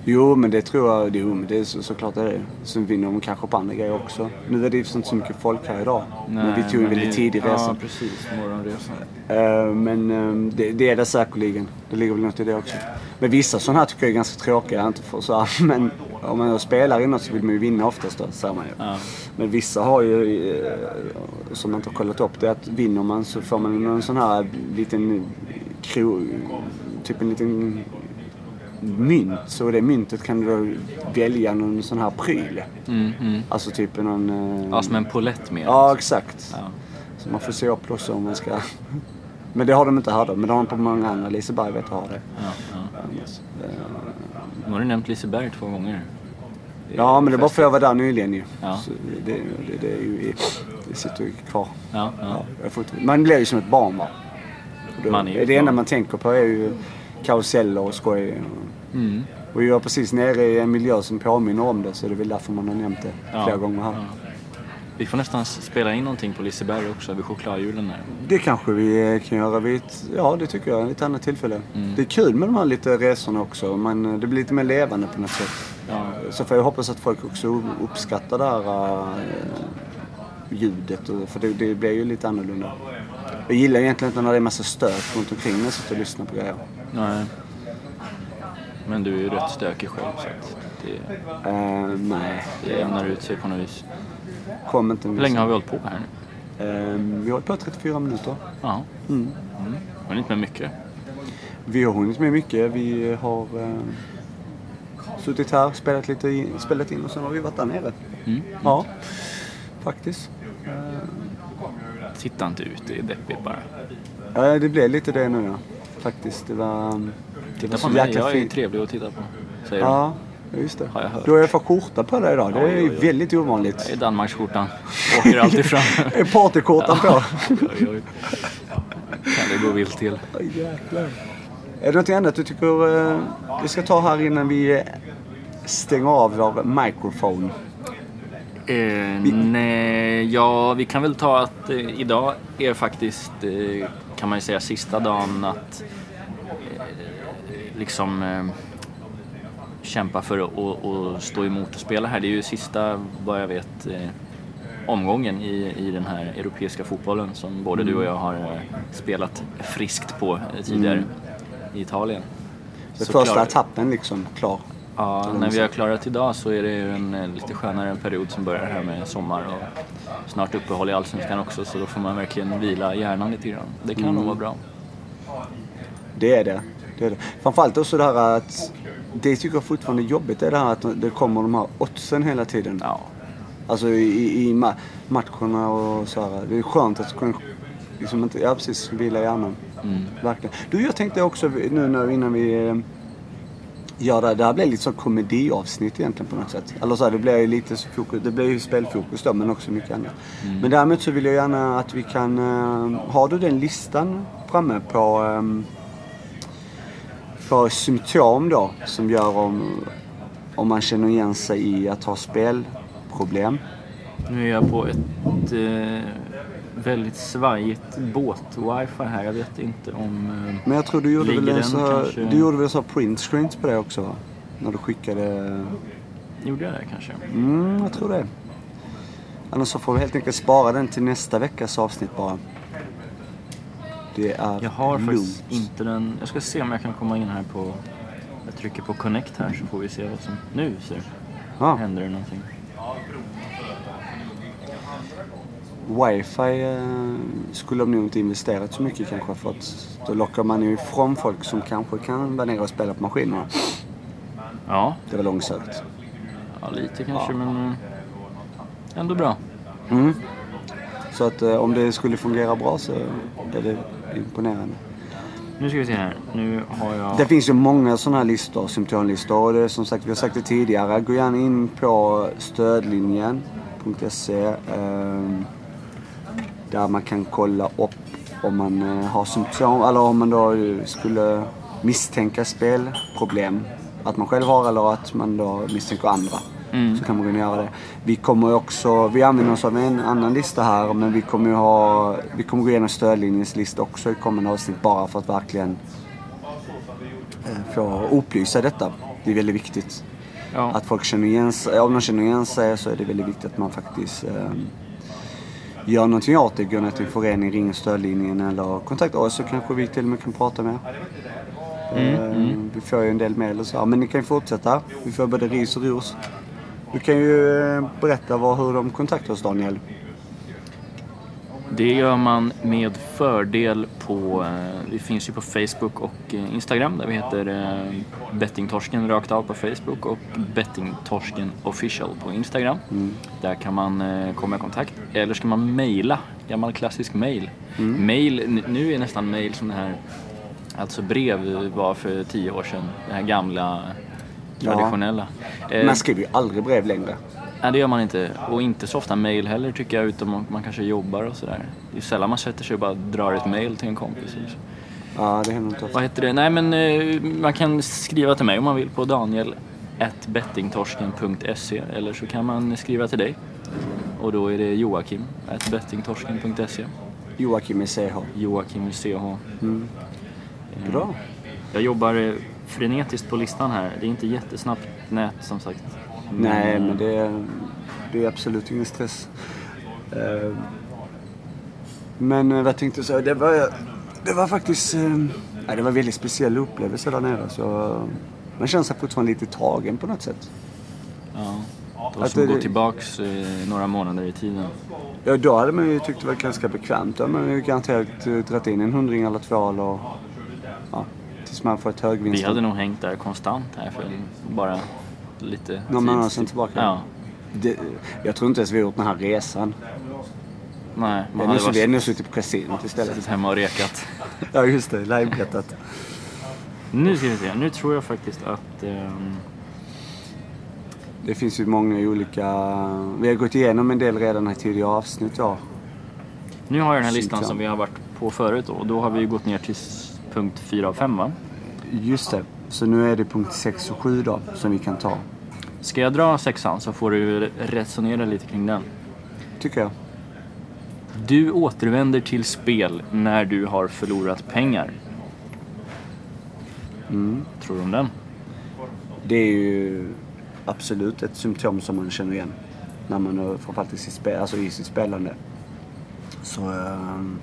Jo, men det tror jag. Jo, men det är så, såklart det är det. Sen vinner de kanske på andra grejer också. Nu är det ju inte så mycket folk här idag. men vi tog en väldigt det- tidig resa. Ja, precis. Morgonresan. Eh, Men eh, det, det är det säkerligen. Det ligger väl något i det också. Men vissa sådana här tycker jag är ganska tråkiga. Inte för så här, men om man spelar i något så vill man ju vinna oftast då, säger man ju. Ja. Men vissa har ju, eh, som man inte har kollat upp, det är att vinner man så får man en sån här liten kro, typ en liten mynt. Så det myntet kan du då välja någon sån här pryl. Mm, mm. Alltså typ någon... eh, Ja, som en polett mer. Ja, exakt. Ja. Så man får se upp också om man ska... Men det har de inte här då. Men det har de på många andra. Liseberg vet jag har det. Ja, ja. Nu har du nämnt Liseberg två gånger. Ja, men det var för att jag var där nyligen ju. Ja. Så det, det, det, är ju det sitter ju kvar. Ja, ja. Ja, man blir ju som ett barn va. Då, Man är ju det enda man tänker på är ju karuseller och skoj. Mm. Och jag är precis nere i en miljö som påminner om det. Så det är väl därför man har nämnt det Ja, flera gånger här. ja. Vi får nästan spela in någonting på Liseberg också, vid chokladhjulen där. Det kanske vi kan göra vid ett, ja det tycker jag, vid ett annat tillfälle. Mm. Det är kul med de här lite resorna också. Men det blir lite mer levande på något sätt. Ja. Så får jag hoppas att folk också uppskattar det här äh, ljudet. och- För det, det blir ju lite annorlunda. Jag gillar egentligen inte när det är massa stök runt omkring när jag sitter och lyssnar på grejer. Nej. Men du är ju rätt stökig själv så att det, Uh, nej, det jämnar ut sig på något vis. kom inte Hur länge har vi hållit på här nu? uh, Vi har hållit på 34 minuter. Ja. Mm. Mm. Men inte med mycket. Vi har hunnit med mycket. Vi har uh, suttit här, spelat lite in, spelat in och sen har vi varit där nere. Mm. Ja, faktiskt. Titta inte ut, det är deppigt bara. Ja, det blev lite det nu ja. Faktiskt. Det var, det var så på mig, jäkla jag är fint. trevlig att titta på. Säger Ja, just det. Har jag hört. Du har alla fall skjorta på dig idag. Det är oj, väldigt ovanligt. Det är Danmarksskjortan. Åker alltid fram. Är partyskjortan på? oj, oj. Kan det gå vilt till. Oj, jäklar. Är det något annat du tycker eh, vi ska ta här innan vi eh, stänger av vår mikrofon? Eh, nej, ja, vi kan väl ta att eh, idag är faktiskt, eh, kan man ju säga, sista dagen att eh, liksom eh, kämpa för att stå emot och spela här. Det är ju sista, vad jag vet, eh, omgången i, i den här europeiska fotbollen som både du och jag har spelat friskt på tidigare i Italien. Så första klar- etappen liksom klar. Ja, när vi har klarat idag så är det ju en eh, lite skönare period som börjar här med sommar och snart uppehåll i Allsvenskan också så då får man verkligen vila hjärnan lite grann. Det kan nog vara bra. Det är det. det, är det. Framförallt också det här att det tycker jag fortfarande är jobbigt. Är det här att det kommer de här oddsen hela tiden. Ja. Alltså i, i ma- matcherna och så här. Det är skönt att kunna liksom inte, ja precis, vila hjärnan. Verkligen. Du, jag tänkte också nu när, innan vi eh, gör det här. Blir lite så komediavsnitt egentligen på något sätt. Eller så här, det blir ju lite fokus, det blir ju spelfokus då men också mycket annat. Men däremot så vill jag gärna att vi kan, eh, har du den listan framme på ehm, på symptom då som gör om, om man känner igen sig i att ha spelproblem. Nu är jag på ett eh, väldigt svajigt båt-wifi här. Jag vet inte om... Eh, Men jag tror du gjorde väl en så, kanske- du gjorde väl så print screens på det också va? När du skickade... gjorde jag det kanske? Mm, jag tror det. Annars så får vi helt enkelt spara den till nästa veckas avsnitt bara. Det är Jag har lugnt. faktiskt inte den. Jag ska se om jag kan komma in här på... Jag trycker på connect här så får vi se vad som... Nu ser Ja, händer det någonting. Wifi eh, skulle de nog inte investerat så mycket kanske för att då lockar man ju ifrån folk som kanske kan vara nere och spela på maskinerna. Ja, Det var långsökt. ja lite kanske men... eh, Ändå bra. Mm. Så att eh, om det skulle fungera bra så är det imponerande. Nu ska vi se här. Nu har jag... Det finns ju många sådana här listor, symptomlistor. Och det är som sagt, vi har sagt det tidigare. Gå gärna in på stödlinjen.se. Eh, där man kan kolla upp om man eh, har symptom eller om man då skulle misstänka spelproblem. Att man själv har eller att man då misstänker andra. Så kan man gå in och göra det. Vi kommer också, vi använder oss av en annan lista här men vi kommer ju ha, vi kommer gå igenom stödlinjens lista också i kommande avsnitt bara för att verkligen eh, få upplysa detta. Det är väldigt viktigt. Ja. Att folk känner igen sig. Om de känner igen sig så är det väldigt viktigt att man faktiskt eh, gör någonting åt det. Går ner till en förening, ringer stödlinjen eller kontaktar oss så kanske vi till och med kan prata med er. Eh, Vi får ju en del mejl och så. Men ni kan ju fortsätta. Vi får både ris och ros. Du kan ju eh, berätta vad, hur de kontaktar oss Daniel. Det gör man med fördel på, eh, vi finns ju på Facebook och eh, Instagram där vi heter eh, Bettingtorsken rakt av på Facebook och Bettingtorsken official på Instagram. Där kan man komma i kontakt. Eller ska man mejla, gammal klassisk mejl. Mail, n- nu är nästan mejl som det här, alltså brev var för tio år sedan. Det här gamla traditionella. Eh, Man skriver ju aldrig brev längre. Nej, det gör man inte. Och inte så ofta mail heller tycker jag, utom om man kanske jobbar och sådär. Det är sällan man sätter sig och bara drar ett mail till en kompis. så. Ja, det händer inte ofta. Vad heter det? Nej, men eh, man kan skriva till mig om man vill på daniel bettingtorsken.se eller så kan man skriva till dig. Och då är det joakim bettingtorsken.se. Joakim med CH. Joakim med CH. Bra. Jag jobbar eh, frenetiskt på listan här. Det är inte jättesnabbt nät som sagt. Nej, men det är, det är absolut ingen stress. Eh, Men eh, vad tänkte jag säga? Det var, det var faktiskt... eh, ja, det var en väldigt speciell upplevelse där nere. Så man känner sig fortfarande lite tagen på något sätt. Ja. Det var Att som att gå tillbaks några månader i tiden. Ja, då hade man ju tyckt det var ganska bekvämt. Då hade man ju garanterat dragit in en hundring eller två eller... Ja, tills man får ett högvinst. Vi hade nog hängt där konstant här för bara lite Någon tid. annan sen tillbaka? Ja. Det, jag tror inte ens vi har gjort den här resan. Nej, man hade nog- vi nog suttit på kasinot istället. suttit hemma och rekat. Ja, just det. Livebetat. Nu ska vi se, nu tror jag faktiskt att... ehm, Det finns ju många olika... Vi har gått igenom en del redan i tidigare avsnitt ja. nu har jag den här listan som vi har varit på förut och då har vi gått ner till punkt 4 av 5 va? Just det. Så nu är det punkt 6 och 7 då som vi kan ta. Ska jag dra sexan så får du resonera lite kring den. Tycker jag. Du återvänder till spel när du har förlorat pengar. Mm. Tror du om den? Det är ju absolut ett symptom som man känner igen. När man framförallt i sitt, spel, alltså i sitt spelande. Så ehm,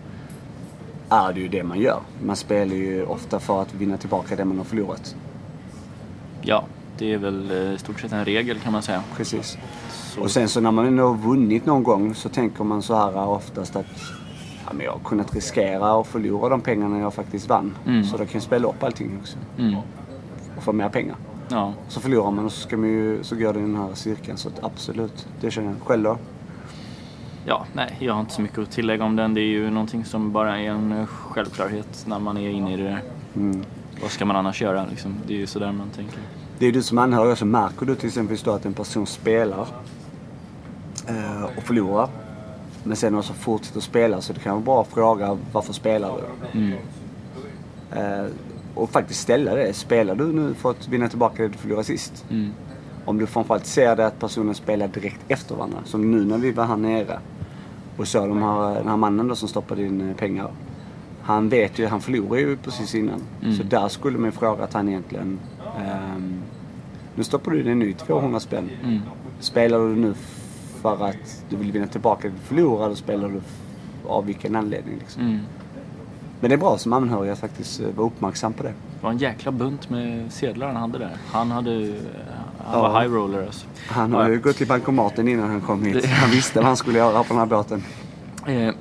är det ju det man gör. Man spelar ju ofta för att vinna tillbaka det man har förlorat. Ja, det är väl eh, i stort sett en regel kan man säga. Precis. Så, Och sen så när man ändå har vunnit någon gång så tänker man så här oftast att Ja, men jag har kunnat riskera att förlora de pengarna jag faktiskt vann. Mm. Så då kan jag spela upp allting också. Mm. Och få mer pengar. Ja. Så förlorar man och så, ska man ju, så går det i den här cirkeln. Så absolut, det känner jag. Själv då? Ja, nej, jag har inte så mycket att tillägga om den. Det är ju någonting som bara är en självklarhet när man är inne i det där. Mm. Vad ska man annars göra liksom? Det är ju sådär man tänker. Det är du som anhörig så märker du till exempel då att en person spelar eh, och förlorar. Men sen också fortsätter att spela så det kan vara bra att fråga varför spelar du? Mm. Eh, och faktiskt ställa det. Spelar du nu för att vinna tillbaka det du förlorade sist? Mm. Om du framförallt ser det att personen spelar direkt efter varandra. Som nu när vi var här nere. Och så de här, den här mannen då som stoppade in eh, pengar. Han vet ju, han förlorade ju precis innan. Mm. Så där skulle man fråga att han egentligen... ehm, nu stoppar du in en ny 200 spänn. Mm. Spelar du nu för att du vill vinna tillbaka det du förlorade spelar du av vilken anledning? Liksom? Mm. Men det är bra som anhörig att faktiskt eh, vara uppmärksam på det. Det var en jäkla bunt med sedlar han hade där. Han hade... Han Ja. var high roller alltså. Han har ju gått till bankomaten innan han kom hit. Han visste vad han skulle göra på den här båten. Eh,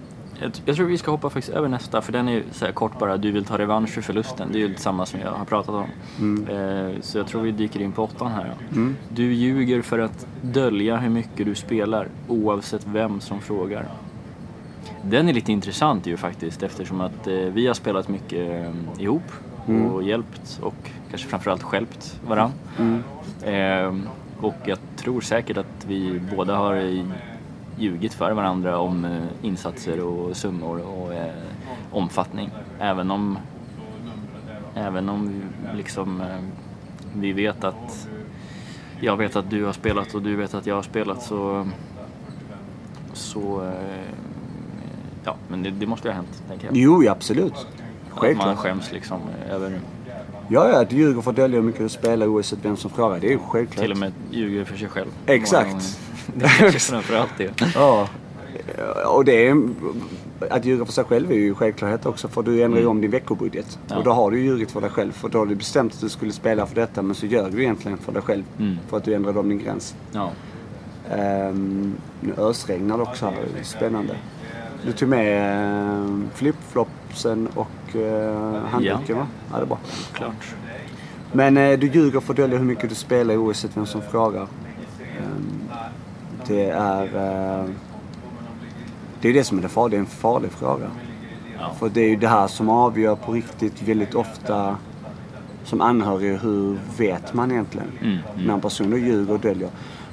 jag, tror vi ska hoppa faktiskt över nästa för den är så kort bara, du vill ta revansch för förlusten. Det är ju samma som jag har pratat om. Eh, så jag tror vi dyker in på åttan här. Mm. Du ljuger för att dölja hur mycket du spelar oavsett vem som frågar. Den är lite intressant ju faktiskt eftersom att eh, vi har spelat mycket eh, ihop och hjälpt och kanske framförallt skälpt varann. Eh, och jag tror säkert att vi båda har ljugit för varandra om eh, insatser och summor och eh, omfattning. Även om, även om liksom, eh, vi vet att jag vet att du har spelat och du vet att jag har spelat så, så eh, ja, men det, det måste ju ha hänt, tänker jag. Jo, absolut. Att man Självklart. skäms liksom över, Ja, ja, att ljuger för att dölja hur mycket du spelar oavsett vem som frågar. Det är ju självklart. till och med ljuger för sig själv. Exakt. Det kanske framförallt det. Ja. Och det är... Att ljuga för sig själv är ju självklarhet också för du ändrar ju om din veckobudget. Mm. Ja. Och då har du ju ljugit för dig själv. För då har du bestämt att du skulle spela för detta men så gör du egentligen för dig själv. Mm. För att du ändrade om din gräns. Ja. Um, nu ösregnar det också här. Spännande. Du tog med uh, flipflopsen och uh, handduken Ja. va? Ja, det är bra. Klart. Men eh, du ljuger för att dölja hur mycket du spelar oavsett vem som frågar. Ehm, det är... eh, det är det som är det farliga. Det är en farlig fråga. Ja. För det är ju det här som avgör på riktigt väldigt ofta som anhörig hur vet man egentligen? Mm, När en person då ljuger och döljer.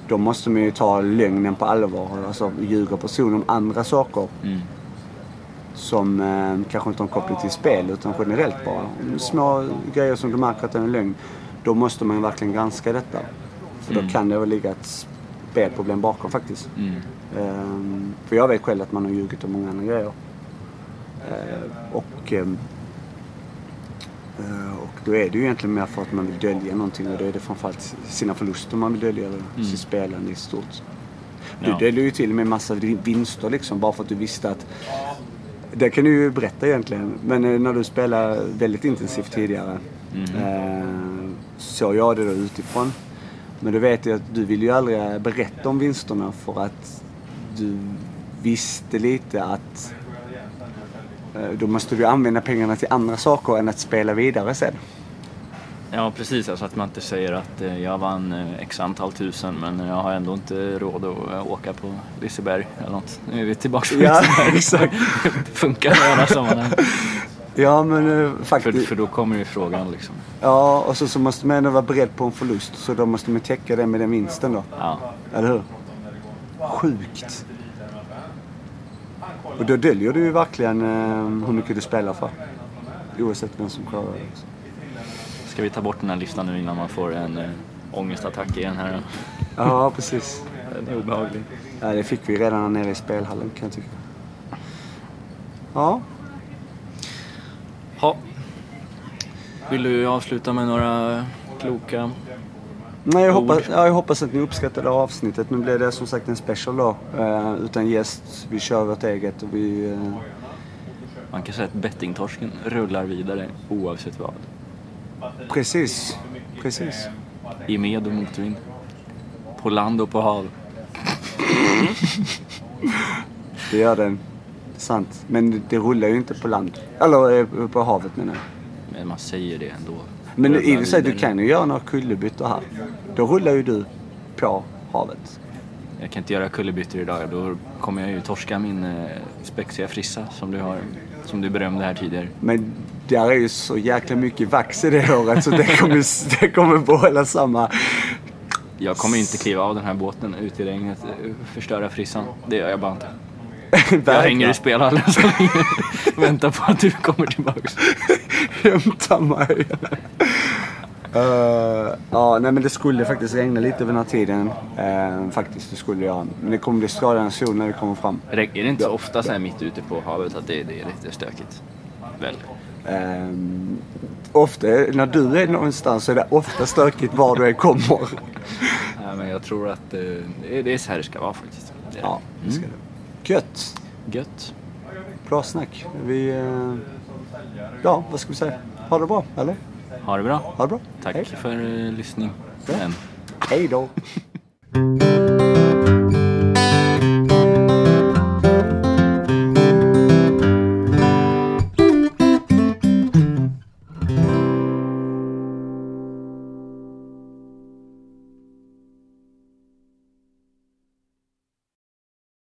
Då måste man ju ta lögnen på allvar. Alltså ljuger personen om andra saker Mm. Som eh, kanske inte har en koppling till spel utan generellt bara. Små grejer som du märker att det är en lögn. Då måste man verkligen granska detta. För då Mm. kan det väl ligga ett spelproblem bakom faktiskt. Mm. Ehm, för jag vet själv att man har ljugit om många andra grejer. Ehm, och, ehm, eh, och då är det ju egentligen mer för att man vill dölja någonting och då är det framförallt sina förluster man vill dölja eller sitt spelande i stort. Du Ja. döljer ju till och med massa vinster liksom bara för att du visste att det kan du ju berätta egentligen. Men eh, när du spelade väldigt intensivt tidigare eh, såg jag det då utifrån. Men då vet jag att du vill ju aldrig berätta om vinsterna för att du visste lite att eh, då måste du använda pengarna till andra saker än att spela vidare sen. Ja precis, alltså att man inte säger att eh, jag vann eh, x antal tusen men jag har ändå inte råd att eh, åka på Liseberg eller något. Nu är vi tillbaka på Ja, Liseberg. exakt. Funkar i alla sammanhang. Ja men eh, För, faktiskt. för då kommer ju frågan liksom. Ja och så, så måste man ändå vara beredd på en förlust så då måste man täcka det med den vinsten då. Ja, Eller hur? Sjukt. Och då döljer du ju verkligen eh, hur mycket du spelar för. Oavsett vem som klarar det. liksom. Ska vi ta bort den här listan nu innan man får en äh, ångestattack igen här? Ja, precis. Den är obehaglig. Ja, det fick vi redan nere i spelhallen kan jag tycka. Ja, Ha. Vill du avsluta med några kloka... Nej, jag, hoppas, ja, jag hoppas att ni uppskattade avsnittet. Nu blev det som sagt en special då. Eh, utan gäst. Vi kör vårt eget och vi... eh, Man kan säga att bettingtorsken rullar vidare oavsett vad. Precis. Precis. I med och motvind. På land och på hav. Det gör den. Sant. Men det, rullar ju inte på land. Eller eh, på havet menar jag. Men man säger det ändå. Men i och sig, du kan ju göra några kullerbyttor här. Då rullar ju du på havet. Jag kan inte göra kullerbyttor idag. Då kommer jag ju torska min eh, spexiga frissa som du har. Som du berömde här tidigare. Men där är ju så jäkla mycket vax i det håret så det kommer, det kommer behålla samma... Jag kommer inte kliva av den här båten ut i regnet eh, förstöra frissan. Det gör jag bara inte. Jag hänger i spelhallen så länge. Väntar på att du kommer tillbaks. Hämta mig. Eh, ja, nej men det skulle faktiskt regna lite vid den här tiden. Eh, faktiskt, det skulle göra. Men det kommer bli strålande sol när vi kommer fram. Är det inte så ofta så här mitt ute på havet att det, det är lite stökigt? Väl? Um, ofta, när du är någonstans så är det ofta stökigt var du än kommer. Ja, men jag tror att eh, det är, så här det ska vara faktiskt. Det Ja, det ska det. Gött. Gött. Bra snack. Vi... eh, ja, vad ska vi säga? Ha det bra, eller? Ha det bra. Ha det bra. Tack Hej. för eh, lyssning. Men. Hej då.